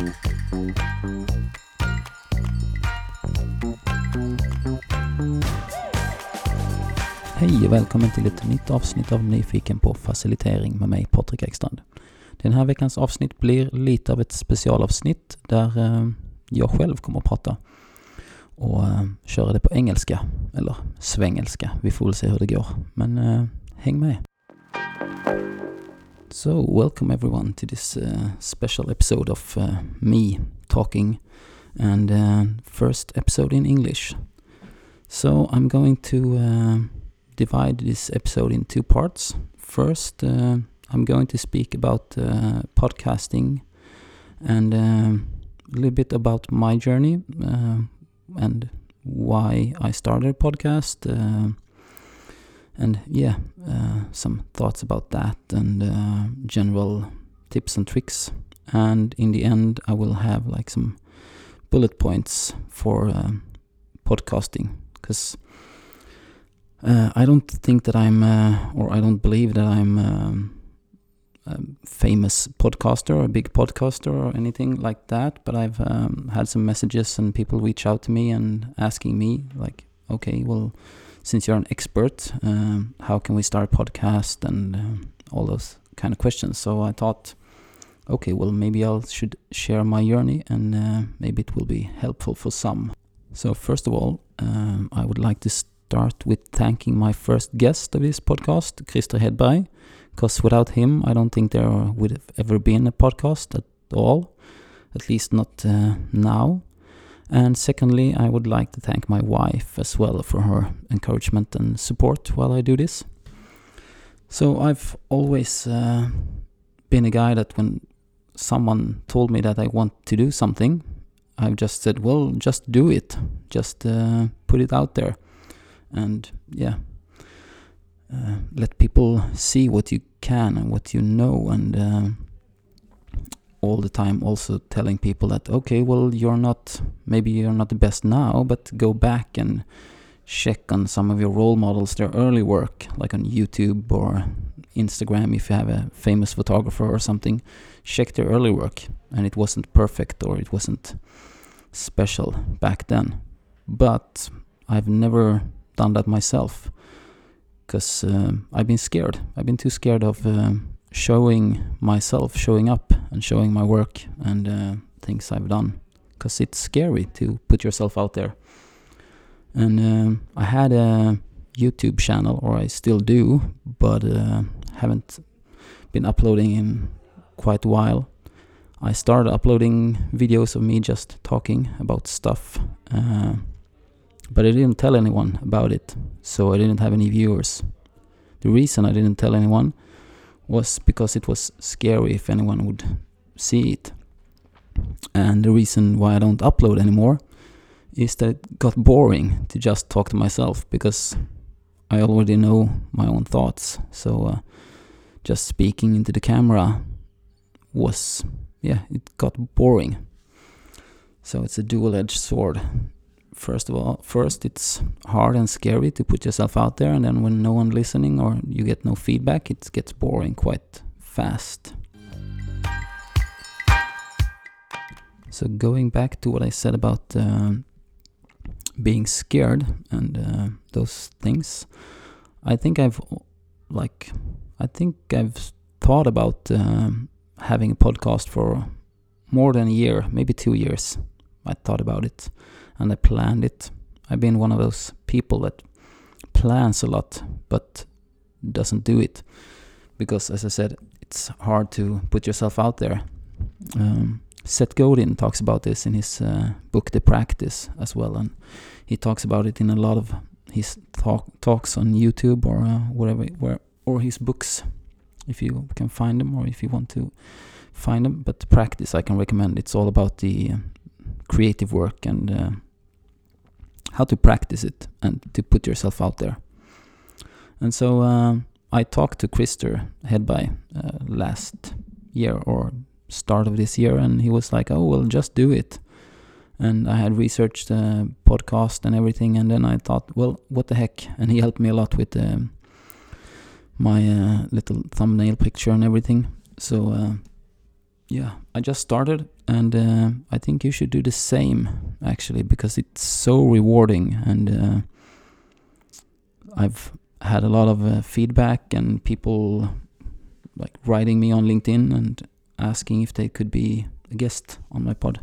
Hej och välkommen till ett nytt avsnitt av Nyfiken på facilitering med mig Patrik Ekstrand. Den här veckans avsnitt blir lite av ett specialavsnitt där eh, jag själv kommer att prata och eh, köra det på engelska, eller svengelska. Vi får väl se hur det går. Men eh, häng med! So, welcome everyone to this uh, special episode of uh, me talking and uh, first episode in English. So, I'm going to uh, divide this episode in two parts. First, uh, I'm going to speak about uh, podcasting and a little bit about my journey and why I started a podcast and yeah, uh, some thoughts about that and uh, general tips and tricks. And in the end, I will have like some bullet points for uh, podcasting because uh, I don't think that I'm, uh, or I don't believe that I'm. Um, a famous podcaster or a big podcaster or anything like that but i've um, had some messages and people reach out to me and asking me like okay well since you're an expert, um, how can we start a podcast and um, all those kind of questions. So I thought, okay, well maybe I should share my journey and uh, maybe it will be helpful for some. So first of all, um, I would like to start with thanking my first guest of this podcast, Christer Hedberg, because without him, I don't think there would have ever been a podcast at all, at least not uh, now. And secondly, I would like to thank my wife as well for her encouragement and support while I do this. So I've always uh, been a guy that when someone told me that I want to do something, I've just said, well, just do it. Just uh, put it out there. And yeah, uh, let people see what you can and what you know and uh, all the time also telling people that okay well you're not maybe you're not the best now but go back and check on some of your role models their early work like on youtube or instagram if you have a famous photographer or something. Check their early work. And it wasn't perfect or it wasn't special back then. But i've never done that myself because uh, i've been scared. I've been too scared of uh, showing myself, showing up and showing my work and uh, things I've done. Because it's scary to put yourself out there. And uh, I had a YouTube channel, or I still do, but uh, haven't been uploading in quite a while. I started uploading videos of me just talking about stuff, uh, but I didn't tell anyone about it, so I didn't have any viewers. The reason I didn't tell anyone was because it was scary if anyone would see it. And the reason why I don't upload anymore is that it got boring to just talk to myself because I already know my own thoughts. So uh, just speaking into the camera was, yeah, it got boring. So it's a dual edged sword first of all, first it's hard and scary to put yourself out there, and then when no one listening or you get no feedback, it gets boring quite fast. So going back to what I said about uh, being scared and uh, those things, I think I've like I think I've thought about uh, having a podcast for more than a year, maybe two years. I thought about it and I planned it. I've been one of those people that plans a lot but doesn't do it because, as I said, it's hard to put yourself out there. Um, Seth Godin talks about this in his uh, book The Practice as well, and he talks about it in a lot of his talk, talks on YouTube or uh, whatever, where or his books, if you can find them or if you want to find them. But practice, I can recommend. It's all about the uh, creative work and uh, how to practice it and to put yourself out there. And so uh, I talked to Christer Hedberg uh, last year or start of this year, and he was like, "Oh well, just do it." And I had researched the podcast and everything, and then I thought, "Well, what the heck?" And he helped me a lot with um, my uh, little thumbnail picture and everything. So uh, yeah, I just started, and uh, I think you should do the same actually because it's so rewarding and uh, I've had a lot of uh, feedback and people like writing me on LinkedIn and asking if they could be a guest on my pod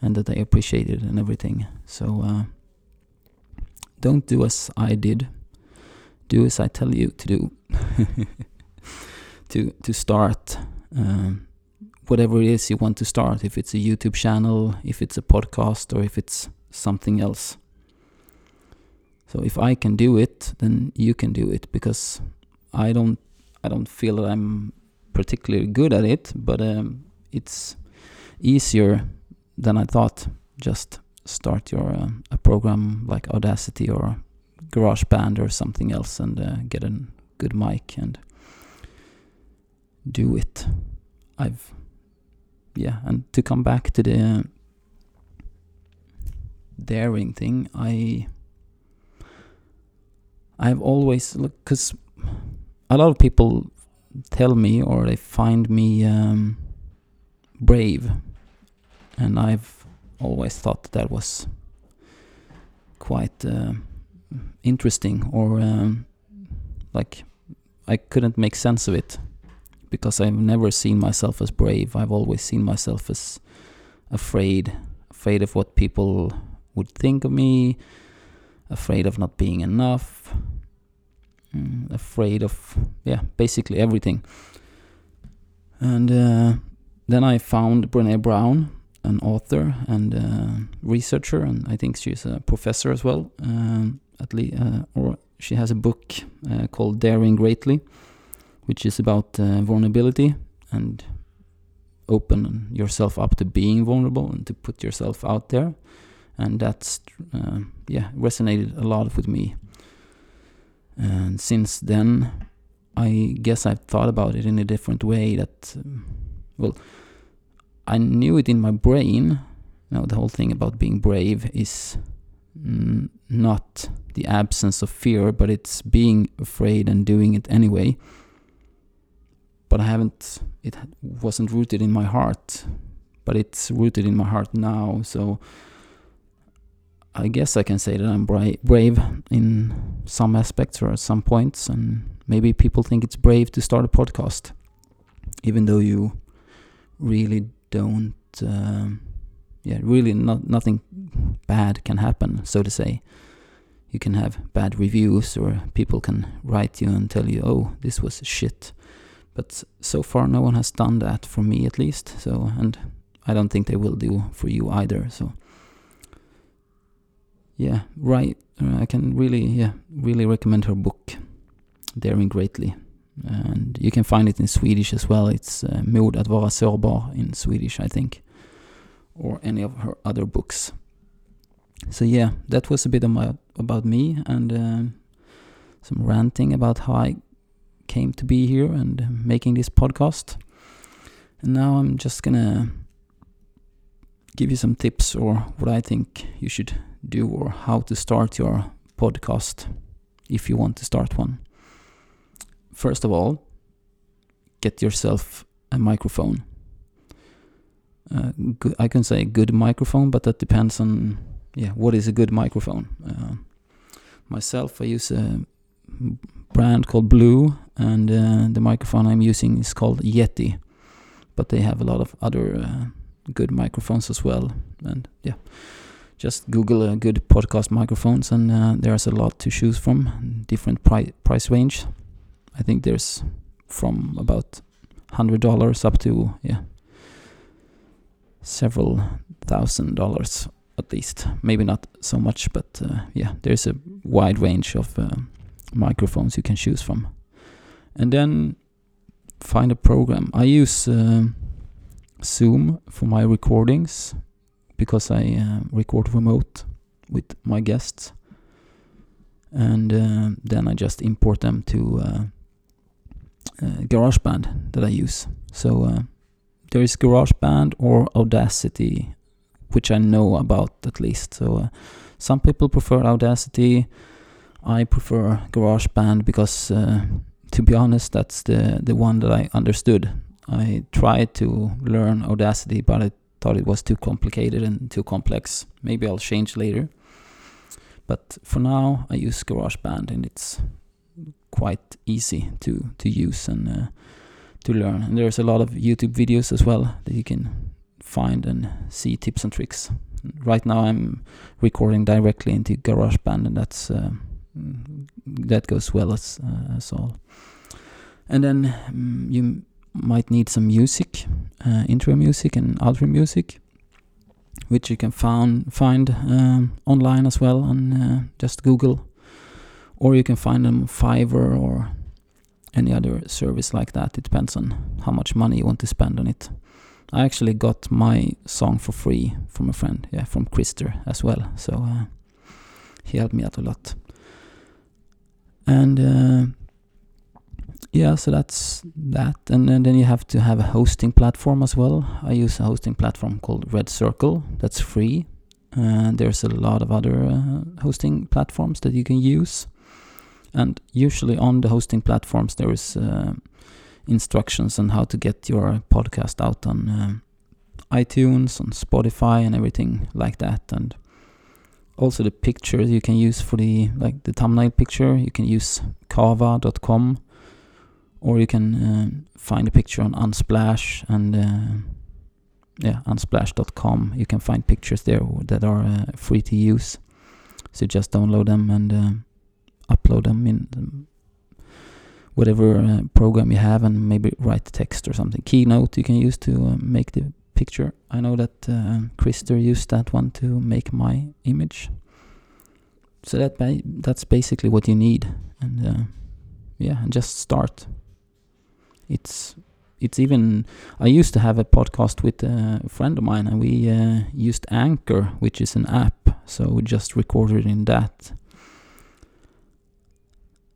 and that they appreciate it and everything. So uh, don't do as I did. Do as I tell you to do. to to start um, whatever it is you want to start. If it's a YouTube channel, if it's a podcast, or if it's something else. So if I can do it, then you can do it because I don't I don't feel that I'm particularly good at it, but um, it's easier than I thought. Just start your uh, a program like Audacity or GarageBand or something else and uh, get a good mic and do it. I've yeah, and to come back to the daring thing, I I've always look because a lot of people tell me or they find me um, brave, and I've always thought that, was quite uh, interesting or um, like I couldn't make sense of it because I've never seen myself as brave. I've always seen myself as afraid, afraid of what people would think of me, afraid of not being enough, mm, afraid of, yeah, basically everything. And uh, then I found Brene Brown, an author and uh, researcher, and I think she's a professor as well. Um, at least, uh, or she has a book uh, called Daring Greatly, which is about uh, vulnerability and open yourself up to being vulnerable and to put yourself out there. And that's uh, yeah resonated a lot with me. And since then i guess i've thought about it in a different way that um, well i knew it in my brain. Know the whole thing about being brave is not the absence of fear but it's being afraid and doing it anyway but i haven't it wasn't rooted in my heart but it's rooted in my heart now so I guess I can say that I'm bra- brave in some aspects or at some points, and maybe people think it's brave to start a podcast, even though you really don't. Uh, yeah, really, not nothing bad can happen, so to say. You can have bad reviews, or people can write you and tell you, "Oh, this was shit." But so far, no one has done that for me, at least. So, and I don't think they will do for you either. So yeah, right. Uh, I can really, yeah, really recommend her book, Daring Greatly. And you can find it in Swedish as well. It's uh, Mod att vara sårbar in Swedish, I think. Or any of her other books. So yeah, that was a bit my, about me and uh, some ranting about how I came to be here and making this podcast. And now I'm just gonna give you some tips or what I think you should do or how to start your podcast if you want to start one. First of all, get yourself a microphone. Uh, I can say good microphone, but that depends on yeah what is a good microphone. Uh, myself, I use a brand called Blue, and uh, the microphone I'm using is called Yeti. But they have a lot of other uh, good microphones as well, and yeah just Google a good podcast microphones, and uh, there's a lot to choose from. Different pri- price range. I think there's from about hundred dollars up to yeah several thousand dollars at least. Maybe not so much, but uh, yeah, there's a wide range of uh, microphones you can choose from. And then find a program. I use uh, Zoom for my recordings because I uh, record remote with my guests, and uh, then I just import them to uh, uh GarageBand that I use. So uh, there is GarageBand or Audacity, which I know about at least. So some people prefer Audacity. I prefer GarageBand because, to be honest, that's the the one that I understood. I tried to learn Audacity, but I thought it was too complicated and too complex. Maybe I'll change later. But for now, I use GarageBand, and it's quite easy to to use and uh, to learn. And there's a lot of YouTube videos as well that you can find and see tips and tricks. Right now, I'm recording directly into GarageBand, and that's uh, that goes well as uh, as all. And then um, you might need some music, uh, intro music and outro music, which you can found, find um, online as well on uh, just Google, or you can find them Fiverr or any other service like that. It depends on how much money you want to spend on it. I actually got my song for free from a friend, yeah, from Krister as well. So uh, he helped me out a lot. And uh, yeah, so that's that. And, and, then you have to have a hosting platform as well. I use a hosting platform called Red Circle. That's free. And there's a lot of other uh, hosting platforms that you can use. And usually on the hosting platforms, there is uh, instructions on how to get your podcast out on uh, iTunes, on Spotify, and everything like that. And also the pictures you can use for the like the thumbnail picture. You can use Canva.com or you can uh, find a picture on Unsplash and uh, yeah, unsplash.com. You can find pictures there that are uh, free to use. So just download them and uh, upload them in whatever uh, program you have, and maybe write text or something. Keynote you can use to uh, make the picture. I know that uh, Krister used that one to make my image. So that ba that's basically what you need, and yeah, and just start it's it's even I used to have a podcast with a friend of mine, and we uh, used Anchor, which is an app. So we just recorded in that.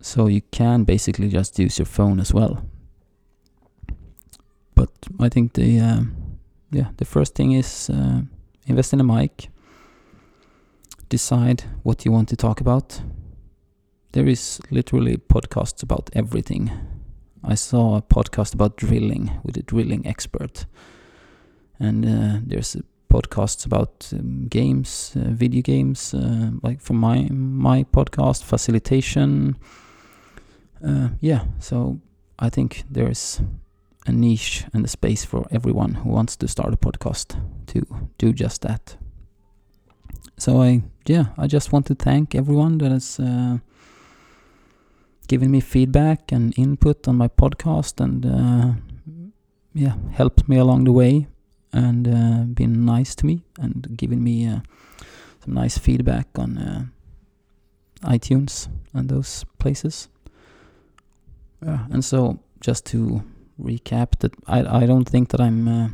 So you can basically just use your phone as well. But I think the uh, yeah the first thing is uh, invest in a mic. Decide what you want to talk about. There is literally podcasts about everything I saw a podcast about drilling with a drilling expert, and uh, there's podcasts about um, games, uh, video games, uh, like for my my podcast, facilitation. Uh, yeah, so I think there's a niche and a space for everyone who wants to start a podcast to do just that. So I yeah, I just want to thank everyone that has uh, given me feedback and input on my podcast and uh, yeah, helped me along the way and uh, been nice to me and given me uh, some nice feedback on uh, iTunes and those places. Yeah, and so just to recap that I I don't think that I'm uh,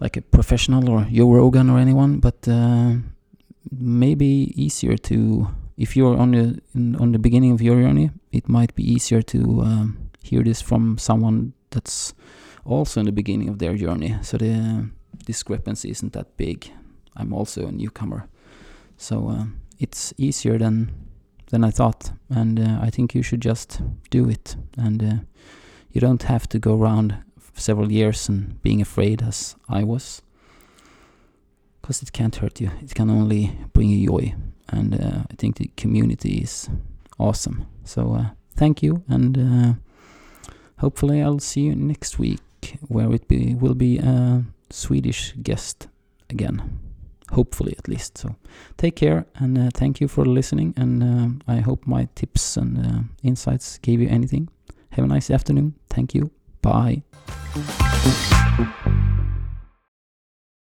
like a professional or Joe Rogan or anyone, but uh, maybe easier to if you're on the in, on the beginning of your journey, it might be easier to um, hear this from someone that's also in the beginning of their journey. So the discrepancy isn't that big. I'm also a newcomer, so uh, it's easier than than I thought, and uh, I think you should just do it. And uh, you don't have to go around several years and being afraid as I was, because it can't hurt you. It can only bring you joy and uh, I think the community is awesome. So uh, thank you, and uh, hopefully I'll see you next week, where it be, will be a Swedish guest again. Hopefully, at least. So, take care and uh, thank you for listening. And uh, I hope my tips and uh, insights gave you anything. Have a nice afternoon. Thank you. Bye.